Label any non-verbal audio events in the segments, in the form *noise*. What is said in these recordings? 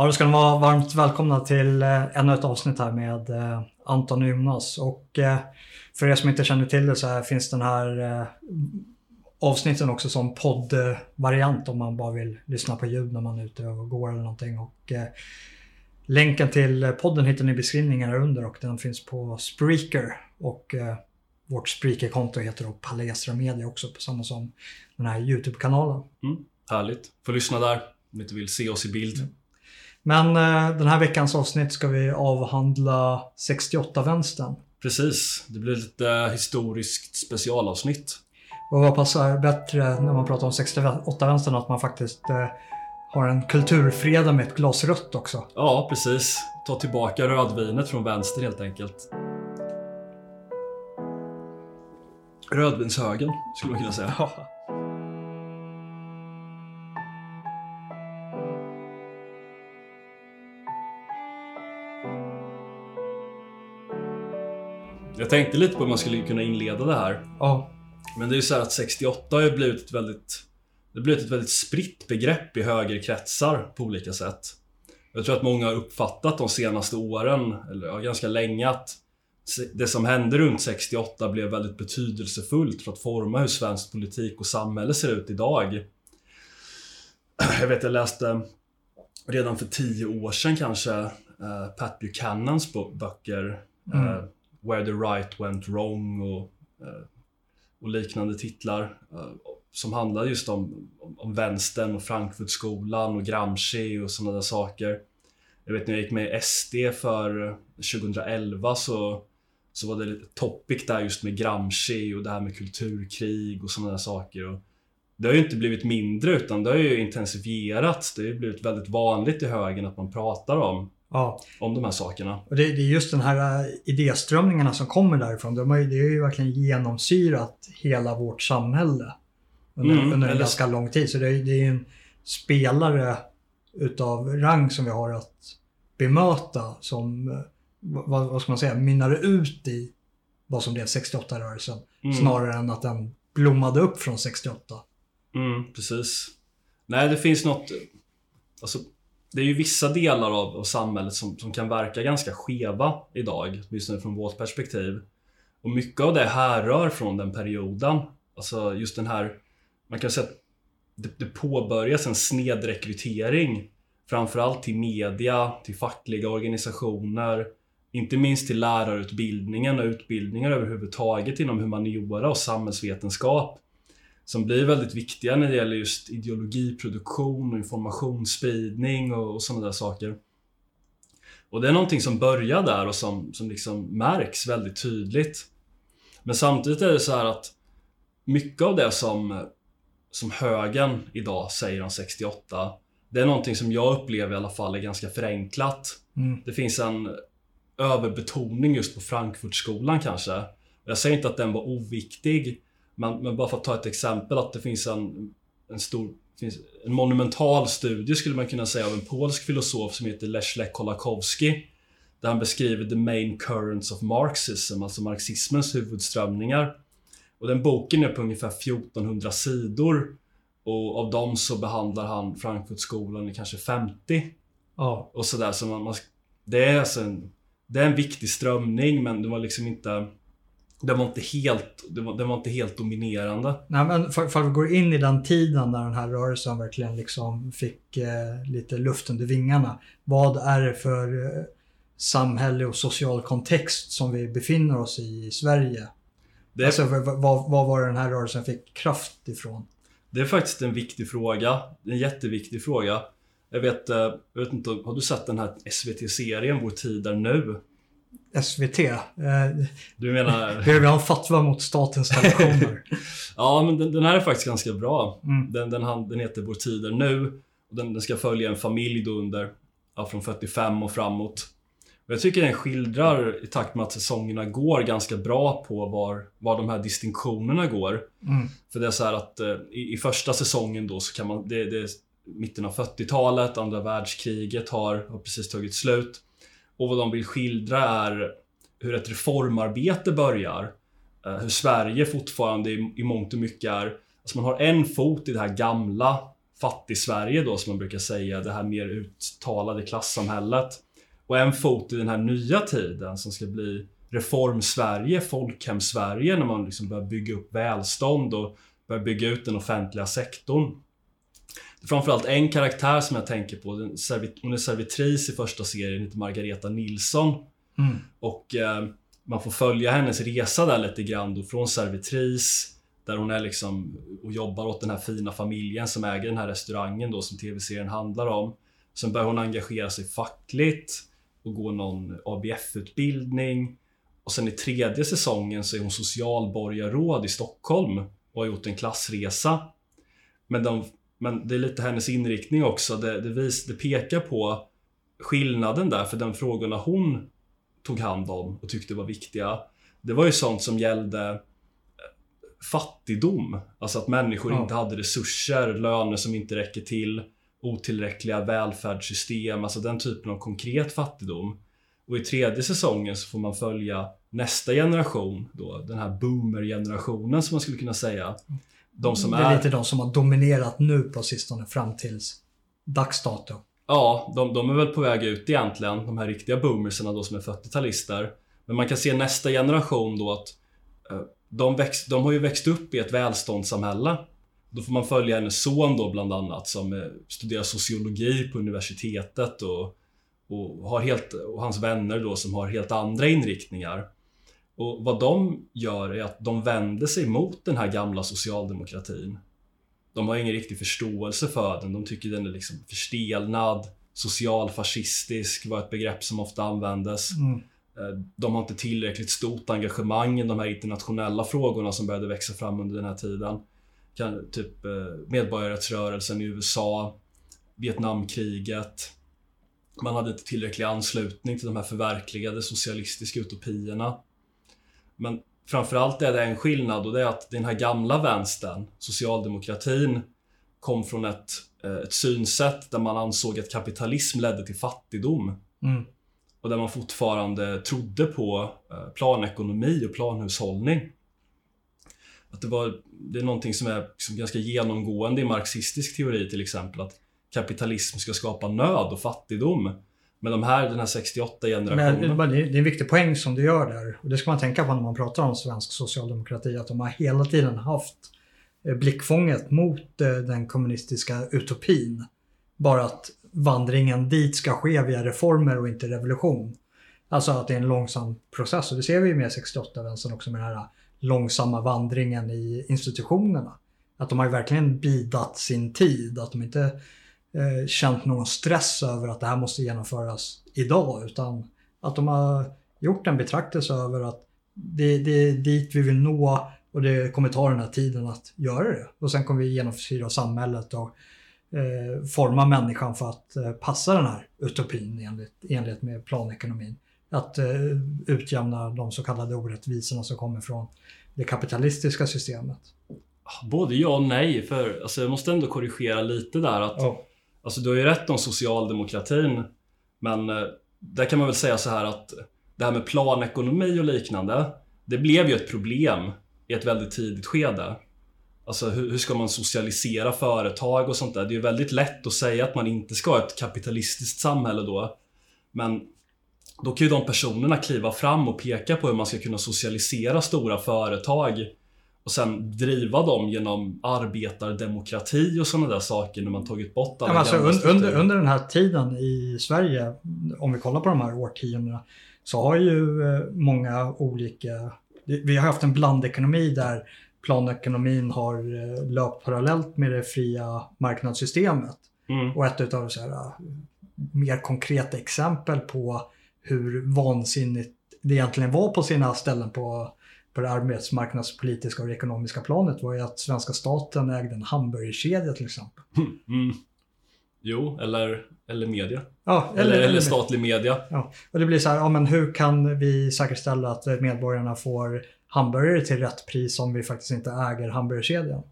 Ja, då ska ni vara varmt välkomna till eh, ännu ett avsnitt här med eh, Anton och Jonas. Och eh, för er som inte känner till det så finns den här avsnitten också som poddvariant om man bara vill lyssna på ljud när man är ute och går eller någonting. Och, länken till podden hittar ni i beskrivningen här under och den finns på Spreaker. Och vårt Spreaker-konto heter då Palestra Media också, på samma som den här YouTube-kanalen. Mm, härligt. Får lyssna där om ni inte vill se oss i bild. Mm. Men eh, den här veckans avsnitt ska vi avhandla 68-vänstern. Precis. Det blir lite historiskt specialavsnitt. Och vad passar bättre när man pratar om 68-vänstern att man faktiskt eh, har en kulturfredag med ett glas rött också. Ja, precis. Ta tillbaka rödvinet från vänster helt enkelt. Rödvinshögen, skulle man kunna säga. *laughs* Jag tänkte lite på hur man skulle kunna inleda det här. Ja. Men det är ju så att 68 har ju blivit ett väldigt... Det har blivit ett väldigt spritt begrepp i högerkretsar på olika sätt. Jag tror att många har uppfattat de senaste åren, eller ja, ganska länge, att det som hände runt 68 blev väldigt betydelsefullt för att forma hur svensk politik och samhälle ser ut idag. Jag vet, jag läste redan för tio år sedan kanske uh, Pat Buchanans böcker. Mm. Where the right went wrong och, eh, och liknande titlar. Eh, som handlar just om, om, om vänstern och Frankfurtskolan och Gramsci och sådana där saker. Jag vet när jag gick med i SD för eh, 2011 så så var det lite topic där just med Gramsci och det här med kulturkrig och sådana där saker. Och det har ju inte blivit mindre utan det har ju intensifierats. Det har ju blivit väldigt vanligt i högern att man pratar om, ja. om de här sakerna. Och det, det är just den här äh, idéströmningarna som kommer därifrån. De har ju, det har ju verkligen genomsyrat hela vårt samhälle under, mm, under en eller... ganska lång tid. Så det, det är ju en spelare utav rang som vi har att bemöta som äh, vad, vad ska man säga, mynnade ut i vad som blev 68-rörelsen. Mm. Snarare än att den blommade upp från 68. Mm, precis. Nej, det finns något... Alltså, det är ju vissa delar av, av samhället som, som kan verka ganska skeva idag, åtminstone från vårt perspektiv. Och mycket av det härrör från den perioden. Alltså just den här... Man kan säga att det, det påbörjas en snedrekrytering. Framförallt till media, till fackliga organisationer, inte minst till lärarutbildningen och utbildningar överhuvudtaget inom humaniora och samhällsvetenskap som blir väldigt viktiga när det gäller just ideologiproduktion och informationsspridning och, och sådana där saker. Och det är någonting som börjar där och som, som liksom märks väldigt tydligt. Men samtidigt är det så här att mycket av det som, som högern idag säger om 68 det är någonting som jag upplever i alla fall är ganska förenklat. Mm. Det finns en överbetoning just på Frankfurtskolan kanske. Jag säger inte att den var oviktig, men, men bara för att ta ett exempel att det finns en, en stor en monumental studie skulle man kunna säga av en polsk filosof som heter Leszek Kolakowski. Där han beskriver the main currents of Marxism, alltså marxismens huvudströmningar. Och den boken är på ungefär 1400 sidor. Och av dem så behandlar han Frankfurtskolan i kanske 50. Ja. Och sådär, så man, man, det är alltså en det är en viktig strömning men det var liksom inte den var inte helt, den var, den var inte helt dominerande. Nej, men för, vi går in i den tiden när den här rörelsen verkligen liksom fick eh, lite luft under vingarna. Vad är det för eh, samhälle och social kontext som vi befinner oss i i Sverige? Det alltså, vad, vad var det den här rörelsen fick kraft ifrån? Det är faktiskt en viktig fråga. En jätteviktig fråga. Jag vet, eh, jag vet inte, har du sett den här SVT-serien Vår tid är nu? SVT? Eh, du menar... Vi har en fatwa mot statens televisioner. *laughs* ja, men den, den, här är faktiskt ganska bra. Mm. Den, den, den heter Vår tid är nu. Och den, den ska följa en familj då under, ja, från 45 och framåt. Och jag tycker den skildrar, i takt med att säsongerna går, ganska bra på var, var de här distinktionerna går. Mm. För det är så här att eh, i, i, första säsongen då så kan man, det, det mitten av 40-talet, andra världskriget har, har precis tagit slut. Och vad de vill skildra är hur ett reformarbete börjar. Eh, hur Sverige fortfarande i, i mångt och mycket är... Alltså man har en fot i det här gamla fattig-Sverige då som man brukar säga, det här mer uttalade klassamhället. Och en fot i den här nya tiden som ska bli reform-Sverige, folkhem-Sverige när man liksom börjar bygga upp välstånd och börjar bygga ut den offentliga sektorn. Det är framförallt en karaktär som jag tänker på. Hon är servitris i första serien, heter Margareta Nilsson. Mm. Och eh, man får följa hennes resa där lite grann då, från servitris där hon är liksom och jobbar åt den här fina familjen som äger den här restaurangen då som tv-serien handlar om. Sen börjar hon engagera sig fackligt och gå någon ABF-utbildning. Och sen i tredje säsongen så är hon socialborgarråd i Stockholm och har gjort en klassresa. Men, de, men det är lite hennes inriktning också. Det, det, vis, det pekar på skillnaden där, för de frågorna hon tog hand om och tyckte var viktiga. Det var ju sånt som gällde eh, fattigdom. Alltså att människor ja. inte hade resurser, löner som inte räcker till, otillräckliga välfärdssystem, alltså den typen av konkret fattigdom. Och i tredje säsongen så får man följa nästa generation då, den här boomer-generationen som man skulle kunna säga. De som det är, är lite de som har dominerat nu på sistone fram tills dags dato. Ja, de, de, är väl på väg ut egentligen, de här riktiga boomersarna då som är 40-talister. Men man kan se nästa generation då att eh, de, växt, de har ju växt upp i ett välståndssamhälle. Då får man följa hennes son då bland annat som eh, studerar sociologi på universitetet och, och, har helt, och hans vänner då som har helt andra inriktningar. Och vad de gör är att de vänder sig mot den här gamla socialdemokratin de har ingen riktig förståelse för den. De tycker den är liksom förstelnad. Socialfascistisk var ett begrepp som ofta användes. Mm. Eh, de har inte tillräckligt stort engagemang i de här internationella frågorna som började växa fram under den här tiden. typ eh, medborgarrättsrörelsen i USA, Vietnamkriget. Man hade inte tillräcklig anslutning till de här förverkligade socialistiska utopierna. Men framförallt är det en skillnad och det är att den här gamla vänstern, socialdemokratin, kom från ett, eh, ett synsätt där man ansåg att kapitalism ledde till fattigdom. Mm. Och där man fortfarande trodde på eh, planekonomi och planhushållning. Att det, var, det är någonting som är liksom ganska genomgående i marxistisk teori till exempel. Att kapitalism ska skapa nöd och fattigdom. Men de här, den här 68-generationen. Men det är en viktig poäng som du gör där. Och det ska man tänka på när man pratar om svensk socialdemokrati. Att de har hela tiden haft eh, blickfånget mot eh, den kommunistiska utopin. Bara att vandringen dit ska ske via reformer och inte revolution. Alltså att det är en långsam process. Och det ser vi med 68-vänstern också med den här långsamma vandringen i institutionerna. Att de har verkligen bidat sin tid. Att de inte eh, känt någon stress över att det här måste genomföras idag utan att de har gjort en betraktelse över att det, det är dit vi vill nå och det kommer ta den här tiden att göra det. Och sen kommer vi genomsyra samhället och eh, forma människan för att eh, passa den här utopin enligt, enligt med planekonomin. Att eh, utjämna de så kallade orättvisorna som kommer från det kapitalistiska systemet. Både ja och nej, för alltså, jag måste ändå korrigera lite där att oh. Alltså du har ju rätt om socialdemokratin. Men eh, där kan man väl säga så här att det här med planekonomi och liknande. Det blev ju ett problem i ett väldigt tidigt skede. Alltså hur, hur, ska man socialisera företag och sånt där? Det är ju väldigt lätt att säga att man inte ska ha ett kapitalistiskt samhälle då. Men då kan ju de personerna kliva fram och peka på hur man ska kunna socialisera stora företag och sen driva dem genom arbetardemokrati och sådana där saker när man tagit bort alla ja, alltså, under, under den här tiden i Sverige, om vi kollar på de här årtiondena, så har ju eh, många olika... Vi har haft en blandekonomi där planekonomin har eh, löpt parallellt med det fria marknadssystemet. Mm. Och ett av så här, eh, mer konkreta exempel på hur vansinnigt det egentligen var på sina ställen på på det arbetsmarknadspolitiska och det ekonomiska planet var ju att svenska staten ägde en hamburgerkedja till exempel. Mm. mm. Jo, eller, eller media. Ja, eller, eller, eller statlig media. Ja. Och det blir så här, ja men hur kan vi säkerställa att medborgarna får hamburgare till rätt pris om vi faktiskt inte äger hamburgerkedjan?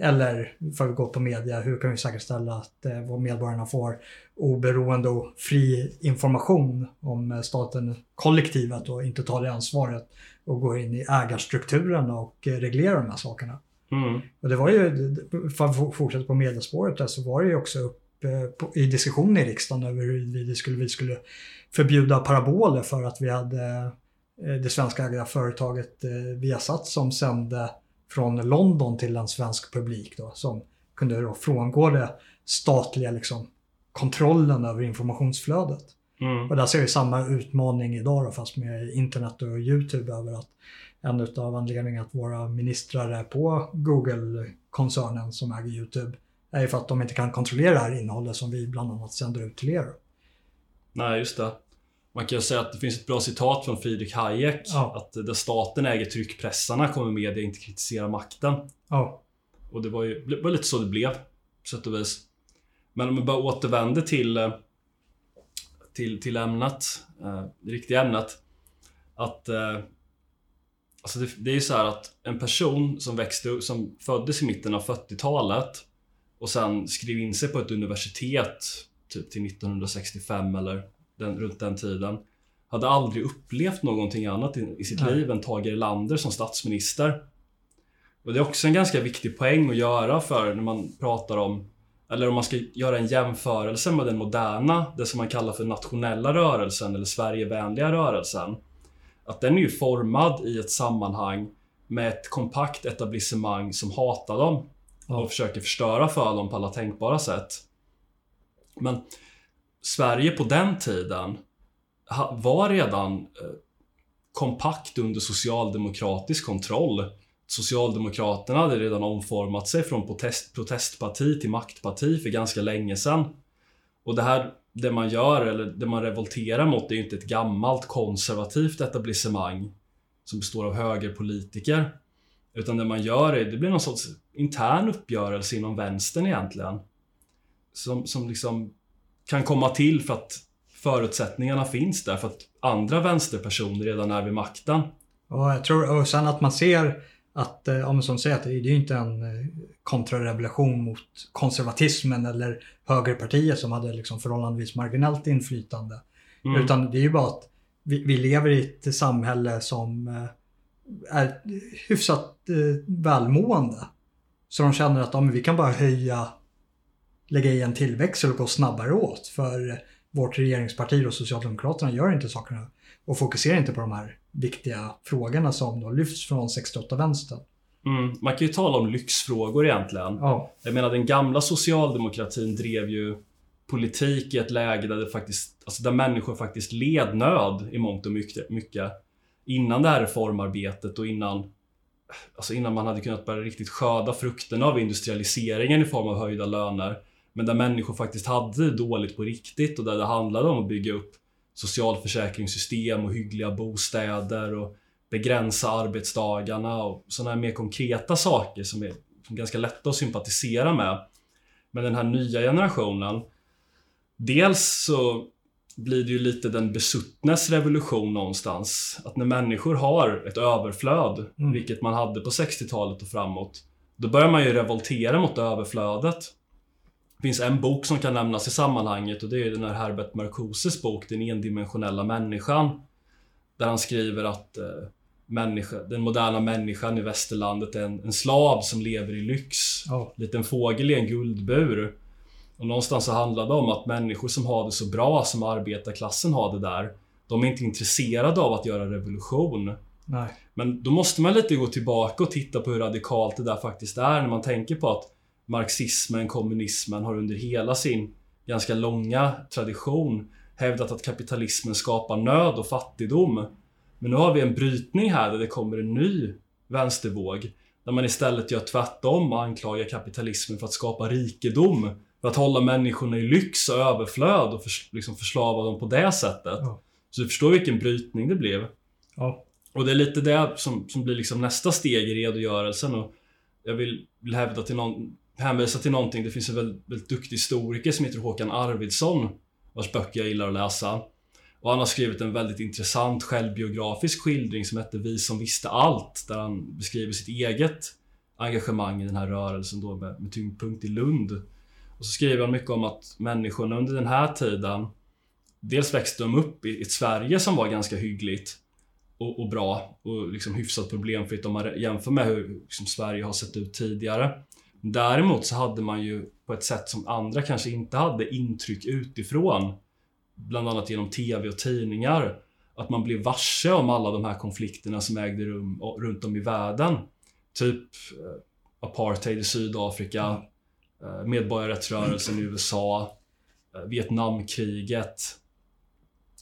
Eller för att gå på media, hur kan vi säkerställa att eh, medborgarna får oberoende och fri information om eh, staten, kollektivet och inte tar det ansvaret och går in i ägarstrukturen och eh, reglerar de här sakerna. Mm. Och det var ju, för att fortsätta på medelspåret där, så var det ju också upp eh, i diskussion i riksdagen över hur vi skulle, vi skulle förbjuda paraboler för att vi hade eh, det svenska ägda företaget Viasat som sände från London till en svensk publik då, som kunde då frångå det statliga liksom, kontrollen över informationsflödet. Mm. Och där ser vi samma utmaning idag då, fast med internet och YouTube över att en av anledningarna att våra ministrar är på Google-koncernen som äger YouTube är ju för att de inte kan kontrollera det här innehållet som vi bland annat sänder ut till er. Nej, just det. Man kan ju säga att det finns ett bra citat från Friedrich Hayek. Ja. Att där staten äger tryckpressarna kommer media inte kritisera makten. Ja. Och det var ju det var lite så det blev. På sätt och vis. Men om vi bara återvänder till eh, till, till ämnet. Eh, det riktiga ämnet. Att eh, Alltså det, det är ju så att en person som växte som föddes i mitten av 40-talet och sen skrev in sig på ett universitet typ till 1965 eller den, runt den tiden hade aldrig upplevt någonting annat i, i sitt Nej. liv än Tage Erlander som statsminister. Och det är också en ganska viktig poäng att göra för när man pratar om eller om man ska göra en jämförelse med den moderna, det som man kallar för nationella rörelsen eller Sverigevänliga rörelsen. Att den är ju formad i ett sammanhang med ett kompakt etablissemang som hatar dem och försöker förstöra för dem på alla tänkbara sätt. Men Sverige på den tiden var redan eh, kompakt under socialdemokratisk kontroll. Socialdemokraterna hade redan omformat sig från protest, protestparti till maktparti för ganska länge sedan. Och det här, det man gör, eller det man revolterar mot, det är ju inte ett gammalt konservativt etablissemang som består av högerpolitiker. Utan det man gör är, det blir någon sorts intern uppgörelse inom vänstern egentligen. Som, som liksom kan komma till för att förutsättningarna finns där för att andra vänsterpersoner redan är vid makten. Och jag tror, och sen att man ser att, eh, om som säger att det är ju inte en eh, kontrarevolution mot konservatismen eller högerpartiet som hade liksom förhållandevis marginellt inflytande. Mm. Utan det är ju bara att vi, vi, lever i ett samhälle som eh, är hyfsat välmående. Så de känner att ja, vi kan bara höja, lägga i en tillväxel och gå snabbare åt. För vårt regeringsparti och Socialdemokraterna gör inte sakerna och fokuserar inte på de här viktiga frågorna som då lyfts från 68-vänstern. Mm, man kan ju tala om lyxfrågor egentligen. Ja. Jag menar den gamla socialdemokratin drev ju politik i ett läge där det faktiskt, alltså där människor faktiskt led nöd i mångt och mycket. Innan det här reformarbetet och innan Alltså innan man hade kunnat börja riktigt skörda frukterna av industrialiseringen i form av höjda löner. Men där människor faktiskt hade dåligt på riktigt och där det handlade om att bygga upp socialförsäkringssystem och hyggliga bostäder och begränsa arbetsdagarna och sådana här mer konkreta saker som är, ganska lätta att sympatisera med. Men den här nya generationen Dels så blir det ju lite den besuttnes revolution någonstans. Att när människor har ett överflöd, mm. vilket man hade på 60-talet och framåt, då börjar man ju revoltera mot överflödet. Det finns en bok som kan nämnas i sammanhanget och det är den här Herbert Marcoses bok Den endimensionella människan. Där han skriver att eh, människa, den moderna människan i västerlandet är en, en slav som lever i lyx. Oh. Liten fågel i en guldbur. Och någonstans så handlar det om att människor som har det så bra som arbetarklassen har det där, de är inte intresserade av att göra revolution. Nej. Men då måste man lite gå tillbaka och titta på hur radikalt det där faktiskt är när man tänker på att marxismen, kommunismen har under hela sin ganska långa tradition hävdat att kapitalismen skapar nöd och fattigdom. Men nu har vi en brytning här där det kommer en ny vänstervåg. Där man istället gör tvärtom och anklagar kapitalismen för att skapa rikedom. För att hålla människorna i lyx och överflöd och för, liksom förslava dem på det sättet. Ja. Så du förstår vilken brytning det blev. Ja. Och det är lite det som, som blir liksom nästa steg i redogörelsen. Och jag vill, vill hävda till någon, hänvisa till någonting. Det finns en väldigt, väldigt duktig historiker som heter Håkan Arvidsson. Vars böcker jag gillar att läsa. Och han har skrivit en väldigt intressant självbiografisk skildring som heter Vi som visste allt. Där han beskriver sitt eget engagemang i den här rörelsen då med, med tyngdpunkt i Lund. Och så skriver han mycket om att människorna under den här tiden Dels växte de upp i ett Sverige som var ganska hyggligt och, och bra och liksom hyfsat problemfritt om man jämför med hur liksom, Sverige har sett ut tidigare. Däremot så hade man ju på ett sätt som andra kanske inte hade intryck utifrån, bland annat genom TV och tidningar, att man blev varse om alla de här konflikterna som ägde rum runt om i världen. Typ eh, apartheid i Sydafrika, eh, medborgarrättsrörelsen i USA, eh, Vietnamkriget.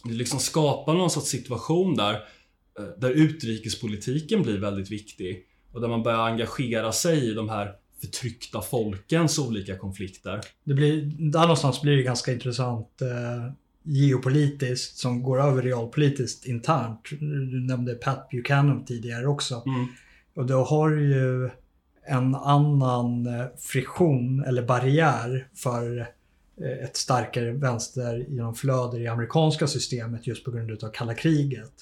Det liksom skapar någon sorts situation där, där utrikespolitiken blir väldigt viktig. Och där man börjar engagera sig i de här förtryckta folkens olika konflikter. Det blir, där någonstans blir det ganska intressant eh, geopolitiskt som går över realpolitiskt internt. Du nämnde Pat Buchanan tidigare också. Mm. Och då har ju en annan eh, friktion eller barriär för eh, ett starkare vänstergenomflöde i amerikanska systemet just på grund av kalla kriget.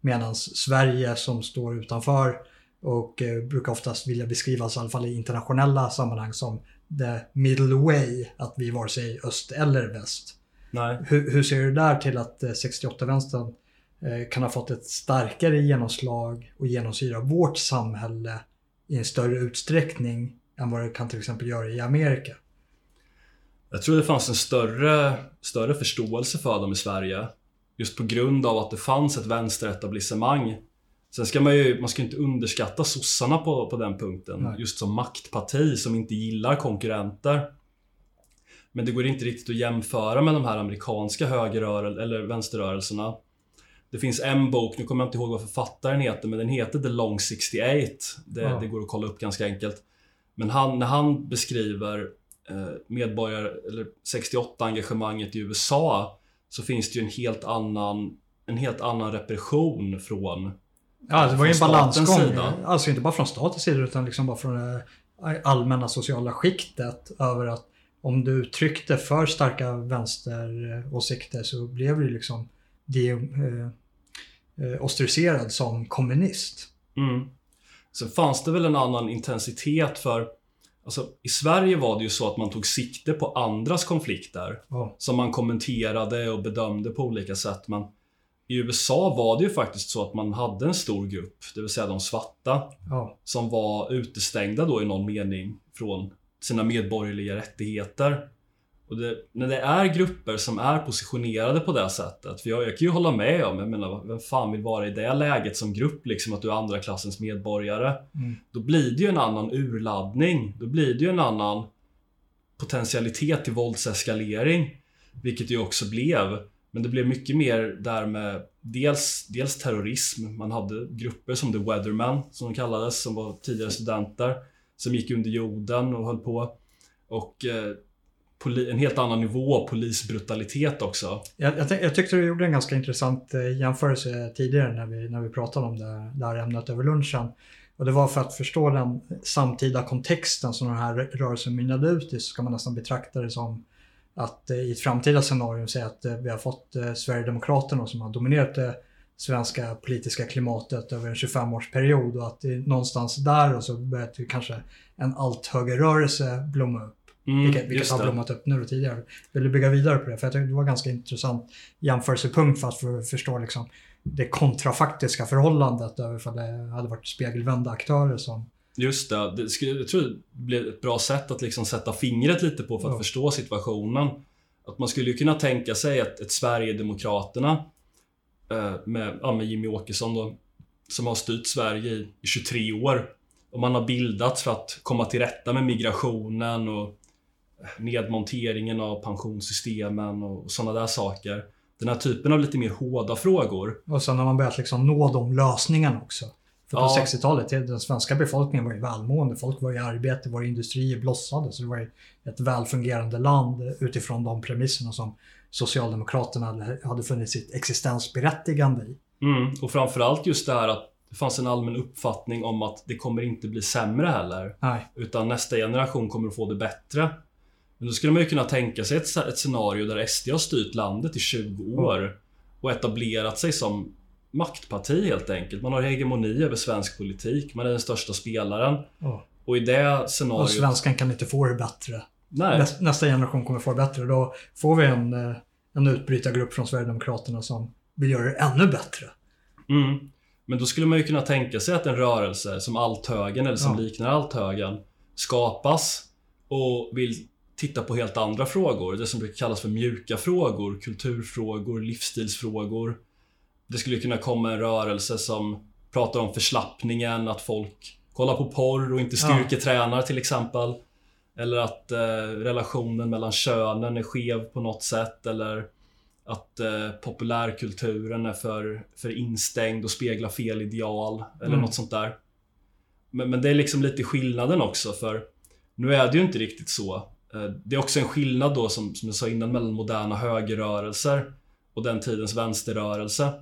Medan Sverige som står utanför och eh, brukar oftast vilja beskrivas, i alla fall i internationella sammanhang, som the middle way. Att vi vare sig öst eller väst. Nej. Hur, hur ser du där till att 68-vänstern eh, kan ha fått ett starkare genomslag och genomsyra vårt samhälle i en större utsträckning än vad det kan till exempel göra i Amerika? Jag tror det fanns en större, större förståelse för dem i Sverige. Just på grund av att det fanns ett vänsteretablissemang Sen ska man ju man ska inte underskatta sossarna på, på den punkten. Nej. Just som maktparti som inte gillar konkurrenter. Men det går inte riktigt att jämföra med de här amerikanska högerrörelserna eller vänsterrörelserna. Det finns en bok, nu kommer jag inte ihåg vad författaren heter, men den heter The Long 68. Det, Ja. det går att kolla upp ganska enkelt. Men han, när han beskriver eh, medborgare, eller 68-engagemanget i USA, så finns det ju en helt annan, en helt annan repression från Ja, det var ju en balansgång. sida. Alltså inte bara från statens sida utan liksom bara från det allmänna sociala skiktet över att om du uttryckte för starka vänsteråsikter så blev du liksom de, eh, eh, ostraciserad som kommunist. Mm. Sen fanns det väl en annan intensitet för Alltså, I Sverige var det ju så att man tog sikte på andras konflikter Ja, som man kommenterade och bedömde på olika sätt. Men i USA var det ju faktiskt så att man hade en stor grupp, det vill säga de svarta, ja, som var utestängda då i någon mening från sina medborgerliga rättigheter. Och det, när det är grupper som är positionerade på det sättet, för jag, jag kan ju hålla med om, jag menar, vem fan vill vara i det läget som grupp, liksom att du är andra klassens medborgare? mm, Då blir det ju en annan urladdning. Då blir det ju en annan potentialitet till våldseskalering. Vilket det ju också blev. Men det blev mycket mer där med dels, dels terrorism. Man hade grupper som The Weathermen, som de kallades, som var tidigare studenter. Som gick under jorden och höll på. Och eh, poli- en helt annan nivå av polisbrutalitet också. Jag, jag, jag tyckte du gjorde en ganska intressant eh, jämförelse tidigare när vi, när vi pratade om det, det här ämnet över lunchen. Och det var för att förstå den samtida kontexten som den här rörelsen mynnade ut i så ska man nästan betrakta det som att eh, i ett framtida scenario säga att eh, vi har fått eh, Sverigedemokraterna som har dominerat det svenska politiska klimatet över en 25-årsperiod och att det är någonstans där och så börjat det kanske en allt-högerrörelse blomma upp. Mm, Vilket, vilket har blommat upp nu och tidigare. Vill du bygga vidare på det? För jag tycker det var ganska intressant jämförelsepunkt för att för- förstå liksom det kontrafaktiska förhållandet över ifall det hade varit spegelvända aktörer som... Just det. det skulle, jag tror det blir ett bra sätt att liksom sätta fingret lite på för att Ja. förstå situationen. Att man skulle kunna tänka sig att ett Sverigedemokraterna eh, med, ja, med Jimmy Åkesson då, som har styrt Sverige i, i 23 år. Och man har bildats för att komma till rätta med migrationen och eh, nedmonteringen av pensionssystemen och, och sådana där saker. Den här typen av lite mer hårda frågor. Och sen har man börjat liksom nå de lösningarna också. För på Ja. 60-talet, den svenska befolkningen var ju välmående. Folk var i arbete, våra industrier blossade. Så det var ju ett välfungerande land utifrån de premisserna som Socialdemokraterna hade- hade funnit sitt existensberättigande i. Mm, och framförallt just det här att det fanns en allmän uppfattning om att det kommer inte bli sämre heller. Nej. Utan nästa generation kommer att få det bättre. Men då skulle man ju kunna tänka sig ett, ett scenario där SD har styrt landet i 20 år och etablerat sig som maktparti helt enkelt. Man har hegemoni över svensk politik. Man är den största spelaren. Ja. Och i det Och scenariot... svenskan kan inte få det bättre. Nej. Näs- Nästa generation kommer få det bättre. Då får vi en, eh, en utbrytargrupp från Sverigedemokraterna som vill göra det ännu bättre. Mm. Men då skulle man ju kunna tänka sig att en rörelse som Althögern eller som Ja. liknar Althögern skapas och vill titta på helt andra frågor. Det som brukar kallas för mjuka frågor, kulturfrågor, livsstilsfrågor. Det skulle kunna komma en rörelse som pratar om förslappningen, att folk kollar på porr och inte Ja. styrketränar till exempel. Eller att eh, relationen mellan könen är skev på något sätt eller att eh, populärkulturen är för, för instängd och speglar fel ideal eller Mm. något sånt där. Men, men det är liksom lite skillnaden också för nu är det ju inte riktigt så. Eh, Det är också en skillnad då som, som jag sa innan mellan moderna högerrörelser och den tidens vänsterrörelse.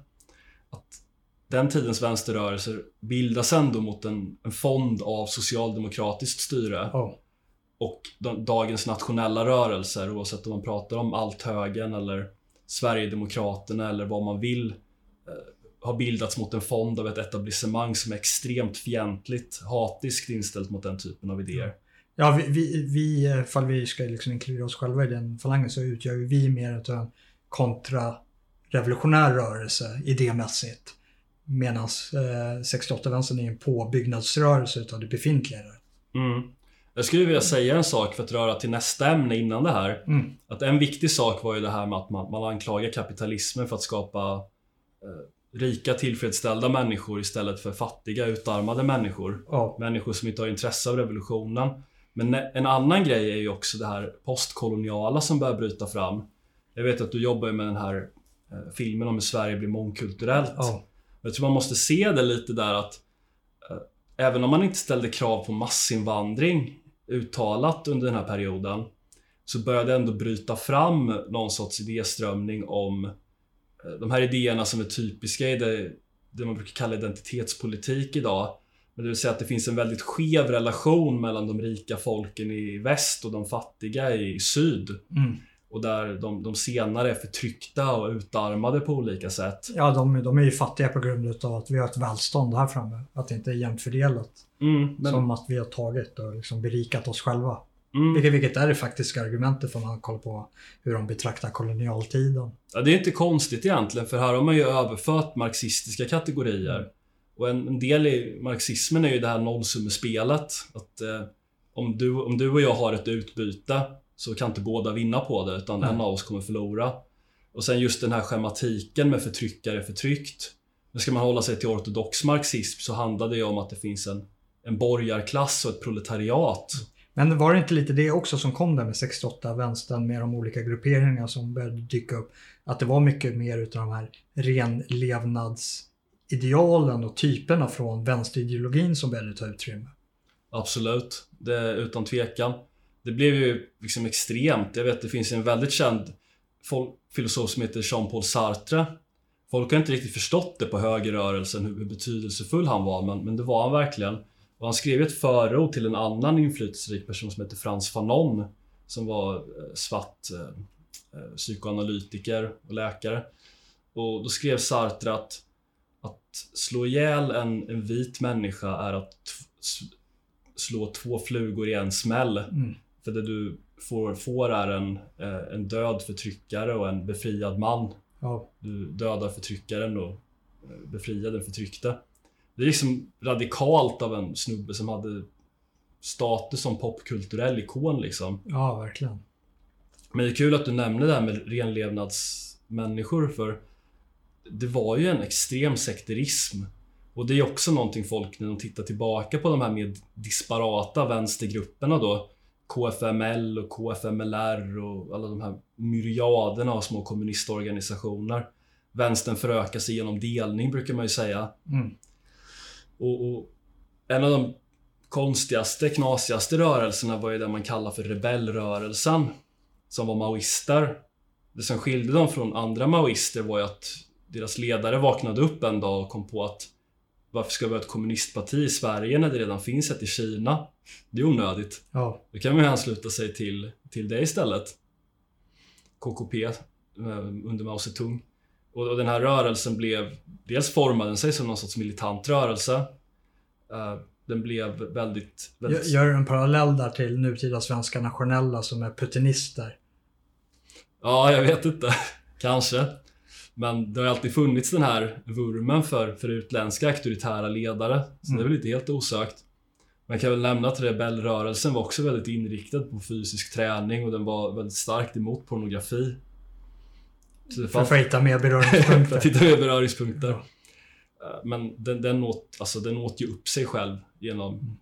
Att den tidens vänsterrörelser bildas ändå mot en, en fond av socialdemokratiskt styre Ja. och de, dagens nationella rörelser oavsett om man pratar om Althögern eller Sverigedemokraterna eller vad man vill eh, har bildats mot en fond av ett etablissemang som är extremt fientligt, hatiskt inställt mot den typen av idéer. Ja, vi, vi, vi, eh, ifall vi ska liksom inkludera oss själva i den falangen så utgör vi mer av en kontrarevolutionär rörelse idémässigt. Medan eh, 68-vänstern är en påbyggnadsrörelse utav det befintliga. Mm. Jag skulle vilja säga en sak för att röra till nästa ämne innan det här. Mm. Att en viktig sak var ju det här med att man, man anklagar kapitalismen för att skapa eh, rika tillfredsställda människor istället för fattiga utarmade människor. Ja. Människor som inte har intresse av revolutionen. Men en annan grej är ju också det här postkoloniala som börjar bryta fram. Jag vet att du jobbar med den här filmen om hur Sverige blir mångkulturellt. Ja. Jag tror man måste se det lite där att eh, även om man inte ställde krav på massinvandring uttalat under den här perioden så började ändå bryta fram någon sorts idéströmning om eh, de här idéerna som är typiska i det, det man brukar kalla identitetspolitik idag. Men det vill säga att det finns en väldigt skev relation mellan de rika folken i väst och de fattiga i syd. Mm. Och där de, de senare är förtryckta och utarmade på olika sätt. Ja, de, de är ju fattiga på grund av att vi har ett välstånd här framme. Att det inte är jämnt fördelat. Mm, men, Som att vi har tagit och liksom berikat oss själva. mm. Vilket, vilket är det faktiska argumentet för man kollar på hur de betraktar kolonialtiden. Ja, det är inte konstigt egentligen, för här har man ju överfört marxistiska kategorier. Och en, en del i marxismen är ju det här nollsummespelet. Att eh, om, du, om du och jag har ett utbyte så kan inte båda vinna på det, utan Nej. en av oss kommer förlora. Och sen just den här schematiken med förtryckare förtryckt. Men ska man hålla sig till ortodox marxism så handlar det ju om att det finns en, en borgarklass och ett proletariat. Men var det inte lite det också som kom där med 68 vänstern med de olika grupperingarna som började dyka upp? Att det var mycket mer utav de här renlevnadsidealen och typerna från vänsterideologin som började ta utrymme. Absolut, det utan tvekan. Det blev ju liksom extremt. Jag vet det finns en väldigt känd filosof som heter Jean-Paul Sartre. Folk har inte riktigt förstått det på högerrörelsen hur, betydelsefull han var, men, men det var han verkligen. Och han skrev ett förord till en annan inflytelserik person som heter Frans Fanon som var eh, svart eh, eh, psykoanalytiker och läkare. Och då skrev Sartre att, att slå ihjäl en, en vit människa är att slå två flugor i en smäll. Mm. För det du får, får är en, eh, en död förtryckare och en befriad man. Ja, Du dödar förtryckaren och eh, befriar den förtryckte. Det är liksom radikalt av en snubbe som hade status som popkulturell ikon liksom. ja verkligen. Men det är kul att du nämner det här med renlevnadsmänniskor för det var ju en extrem sekterism. Och det är också någonting folk, när de tittar tillbaka på de här mer disparata vänstergrupperna då, KFML och KFMLR och alla de här myriaderna av små kommunistorganisationer. Vänstern förökar sig genom delning brukar man ju säga. Mm. Och, och en av de konstigaste, knasigaste rörelserna var ju det man kallar för rebellrörelsen. Som var maoister. Det som skilde dem från andra maoister var ju att deras ledare vaknade upp en dag och kom på att varför ska vi ha ett kommunistparti i Sverige när det redan finns ett i Kina? Det är onödigt. Ja, Då kan man ju ansluta sig till, till det istället. KKP eh, under Mao Zedong. Och, den här rörelsen blev, dels formade den sig som någon sorts militant rörelse. Eh, den blev väldigt, väldigt gör en parallell där till nutida svenska nationella som är putinister. Ja, jag vet inte. *laughs* Kanske. Men det har alltid funnits den här vurmen för, för utländska auktoritära ledare. Så mm. det är väl inte helt osökt. Man kan väl nämna att rebellrörelsen var också väldigt inriktad på fysisk träning och den var väldigt starkt emot pornografi. Så för att hitta mer *laughs* beröringspunkter. för att hitta mer beröringspunkter. Men den, den, åt, alltså, den åt ju upp sig själv genom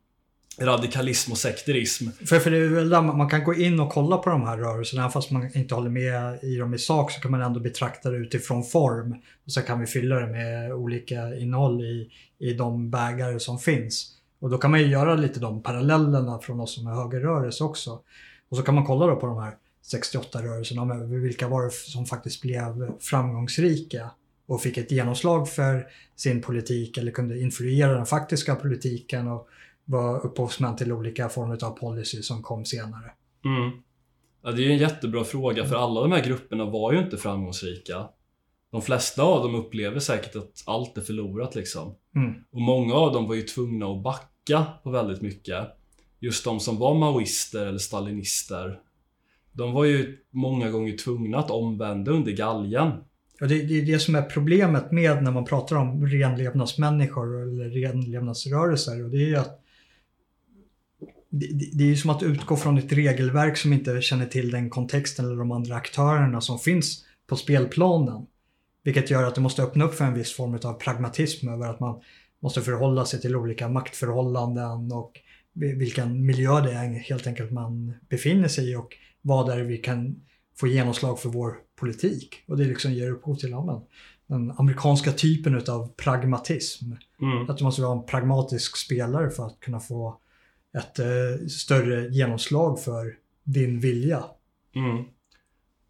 radikalism och sekterism. För, för det är väl där man kan gå in och kolla på de här rörelserna, fast man inte håller med i dem i sak så kan man ändå betrakta det utifrån form. Och så kan vi fylla det med olika innehåll i, i de bägare som finns. Och då kan man ju göra lite de parallellerna från oss som är högerrörelse också. Och så kan man kolla då på de här 68-rörelserna, vilka var det som faktiskt blev framgångsrika och fick ett genomslag för sin politik eller kunde influera den faktiska politiken och var upphovsmän till olika former av policy som kom senare. Mm. Ja, det är ju en jättebra fråga för alla de här grupperna var ju inte framgångsrika. De flesta av dem upplever säkert att allt är förlorat liksom. Mm. Och många av dem var ju tvungna att backa på väldigt mycket. Just de som var maoister eller stalinister. De var ju många gånger tvungna att omvända under galgen. Och det, det är det som är problemet med när man pratar om renlevnadsmänniskor eller renlevnadsrörelser. Och det är att det, det är ju som att utgå från ett regelverk som inte känner till den kontexten eller de andra aktörerna som finns på spelplanen. Vilket gör att det måste öppna upp för en viss form av pragmatism över att man måste förhålla sig till olika maktförhållanden och vilken miljö det är helt enkelt man befinner sig i och vad är det vi kan få genomslag för vår politik. Och det liksom ger upphov till ja, den amerikanska typen av pragmatism. Mm. Att du måste vara en pragmatisk spelare för att kunna få ett eh, större genomslag för din vilja. Mm.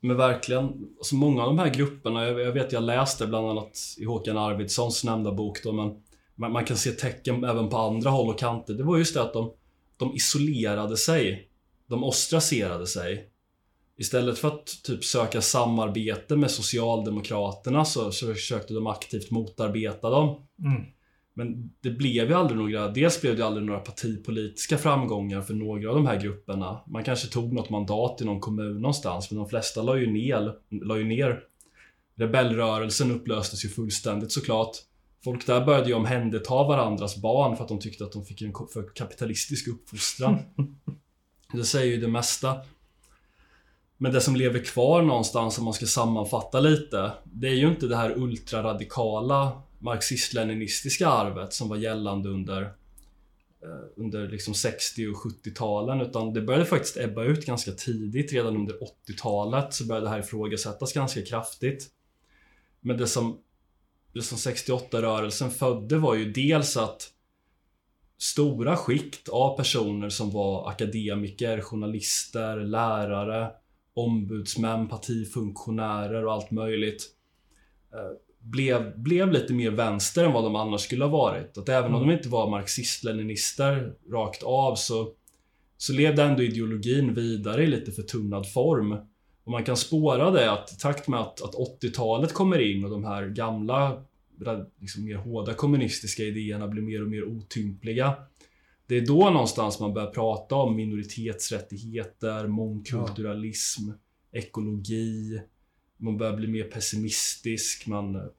Men verkligen, alltså många av de här grupperna, jag, jag vet jag läste bland annat i Håkan Arvidssons nämnda bok då, men man, man, kan se tecken även på andra håll och kanter. Det var just det att de, de isolerade sig. De ostracerade sig. Istället för att typ söka samarbete med Socialdemokraterna så, så försökte de aktivt motarbeta dem. Mm. Men det blev ju aldrig några, dels blev det aldrig några partipolitiska framgångar för några av de här grupperna. Man kanske tog något mandat i någon kommun någonstans, men de flesta la ju ner. La ju ner. Rebellrörelsen upplöstes ju fullständigt såklart. Folk där började ju omhänderta varandras barn för att de tyckte att de fick en för kapitalistisk uppfostran. *laughs* Det säger ju det mesta. Men det som lever kvar någonstans om man ska sammanfatta lite, det är ju inte det här ultraradikala marxist-leninistiska arvet som var gällande under eh, under liksom 60 och 70-talen utan det började faktiskt ebba ut ganska tidigt. Redan under 80-talet så började det här ifrågasättas ganska kraftigt. Men det som, det som 68-rörelsen födde var ju dels att stora skikt av personer som var akademiker, journalister, lärare, ombudsmän, partifunktionärer och allt möjligt eh, blev, blev lite mer vänster än vad de annars skulle ha varit. Att även mm. om de inte var marxist-leninister rakt av så, så levde ändå ideologin vidare i lite förtunnad form. Och man kan spåra det att i takt med att, att 80-talet kommer in och de här gamla, liksom mer hårda kommunistiska idéerna blir mer och mer otympliga. Det är då någonstans man börjar prata om minoritetsrättigheter, mångkulturalism, ja. ekologi, man börjar bli mer pessimistisk, man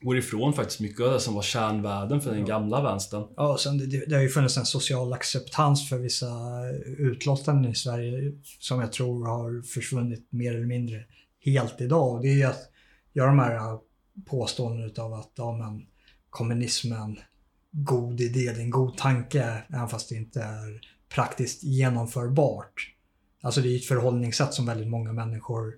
går ifrån faktiskt mycket av det som var kärnvärden för den gamla vänstern. Ja, och sen det, det har ju funnits en social acceptans för vissa utlåtanden i Sverige som jag tror har försvunnit mer eller mindre helt idag. Och det är ju att göra de här påståenden av att ja, men, kommunismen, god idé, det är en god tanke, även fast det inte är praktiskt genomförbart. Alltså det är ett förhållningssätt som väldigt många människor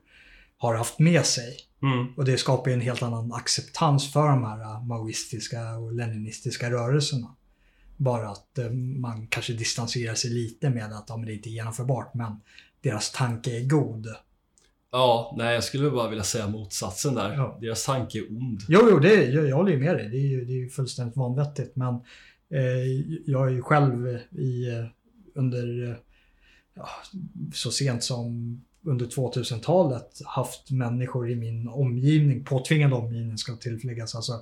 har haft med sig. Mm. Och det skapar ju en helt annan acceptans för de här maoistiska och leninistiska rörelserna. Bara att eh, man kanske distanserar sig lite med att ja, men det inte är genomförbart, men deras tanke är god. Ja, nej jag skulle bara vilja säga motsatsen där. Ja. Deras tanke är ond. Jo, jo det, jag, jag håller ju med dig. Det är ju det är fullständigt vanvettigt. Men eh, jag är ju själv i, eh, under, eh, ja, så sent som under 2000-talet haft människor i min omgivning, påtvingad omgivning ska tilläggas, alltså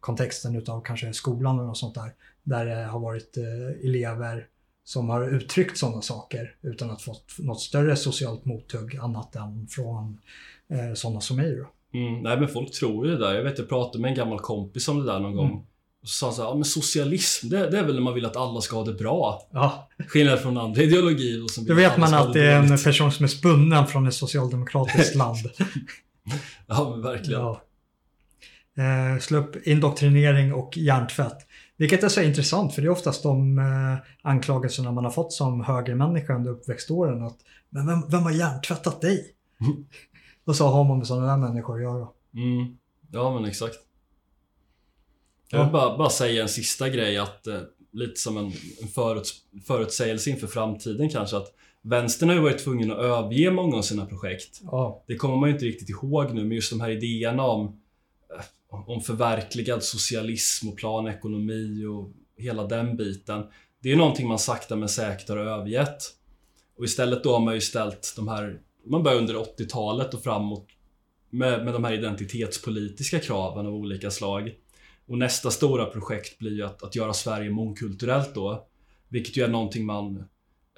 kontexten utav kanske skolan och sånt där, där det har varit eh, elever som har uttryckt sådana saker utan att fått något större socialt mothugg annat än från eh, sådana som mig. Mm, nej men folk tror ju det där. Jag vet jag pratade med en gammal kompis om det där någon Mm. gång. Och så sa han så här, ja, men socialism, det, det är väl när man vill att alla ska ha det bra. Ja, Skillnad från andra ideologier. Och som då vet man att det är en person som är spunnen från ett socialdemokratiskt *laughs* land. Ja, men verkligen. Ja. Eh, slå upp indoktrinering och hjärntvätt. Vilket är så intressant för det är oftast de eh, anklagelserna man har fått som högermänniska under uppväxtåren. Att, men vem, vem har hjärntvättat dig? Mm. *laughs* och så har man med sådana där människor att göra. Mm. Ja, men exakt. Jag Ja. vill bara, bara säga en sista grej att eh, lite som en, en föruts, förutsägelse inför framtiden kanske att Vänstern har ju varit tvungen att överge många av sina projekt. Ja, Det kommer man ju inte riktigt ihåg nu, men just de här idéerna om, eh, om förverkligad socialism och planekonomi och hela den biten. Det är ju någonting man sakta men säkert har övergett. Och istället då har man ju ställt de här, man börjar under 80-talet och framåt med, med de här identitetspolitiska kraven av olika slag. Och nästa stora projekt blir ju att, att göra Sverige mångkulturellt då. Vilket ju är någonting man...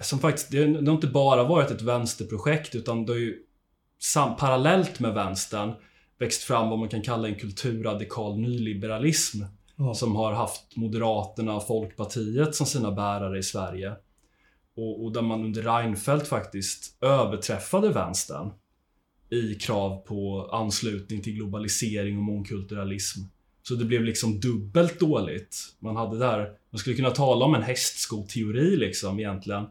Som faktiskt, det, det har inte bara varit ett vänsterprojekt utan det har ju sam, parallellt med vänstern växt fram vad man kan kalla en kulturradikal nyliberalism. ja. Som har haft Moderaterna och Folkpartiet som sina bärare i Sverige. Och, och där man under Reinfeldt faktiskt överträffade vänstern i krav på anslutning till globalisering och mångkulturalism. Så det blev liksom dubbelt dåligt. Man hade där, man skulle kunna tala om en hästskoteori liksom egentligen.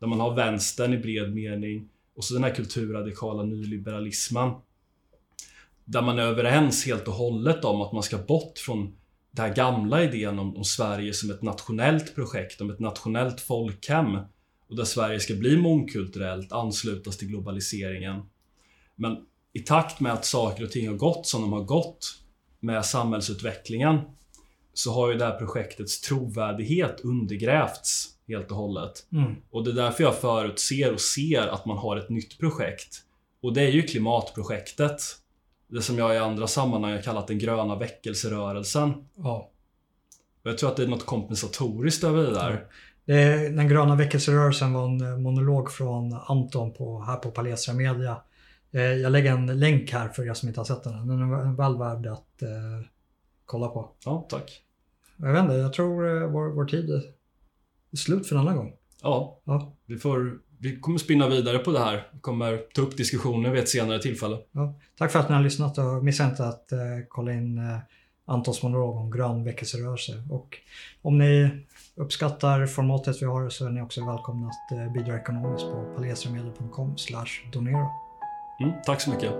Där man har vänstern i bred mening och så den här kulturradikala nyliberalismen. Där man är överens helt och hållet om att man ska bort från den här gamla idén om, om Sverige som ett nationellt projekt, om ett nationellt folkhem. Och där Sverige ska bli mångkulturellt, anslutas till globaliseringen. Men i takt med att saker och ting har gått som de har gått med samhällsutvecklingen så har ju det här projektets trovärdighet undergrävts helt och hållet. Mm. Och det är därför jag förutser och ser att man har ett nytt projekt. Och det är ju klimatprojektet. Det som jag i andra sammanhang har kallat den gröna väckelserörelsen. ja. Och jag tror att det är något kompensatoriskt över det där. Det den gröna väckelserörelsen var en monolog från Anton på, här på Palestra Media. Eh, jag lägger en länk här för er som inte har sett den. Den är väl värd att eh, kolla på. Ja, tack. Jag vet inte, jag tror eh, vår, vår tid är slut för denna gång. Ja, Ja, vi, får, vi kommer spinna vidare på det här. Vi kommer ta upp diskussioner vid ett senare tillfälle. ja. Tack för att ni har lyssnat och missa inte att eh, kolla in eh, Antons monolog om grön väckelserörelse. Och om ni uppskattar formatet vi har så är ni också välkomna att eh, bidra ekonomiskt på palestramedia.com donera. Mm, tack så mycket.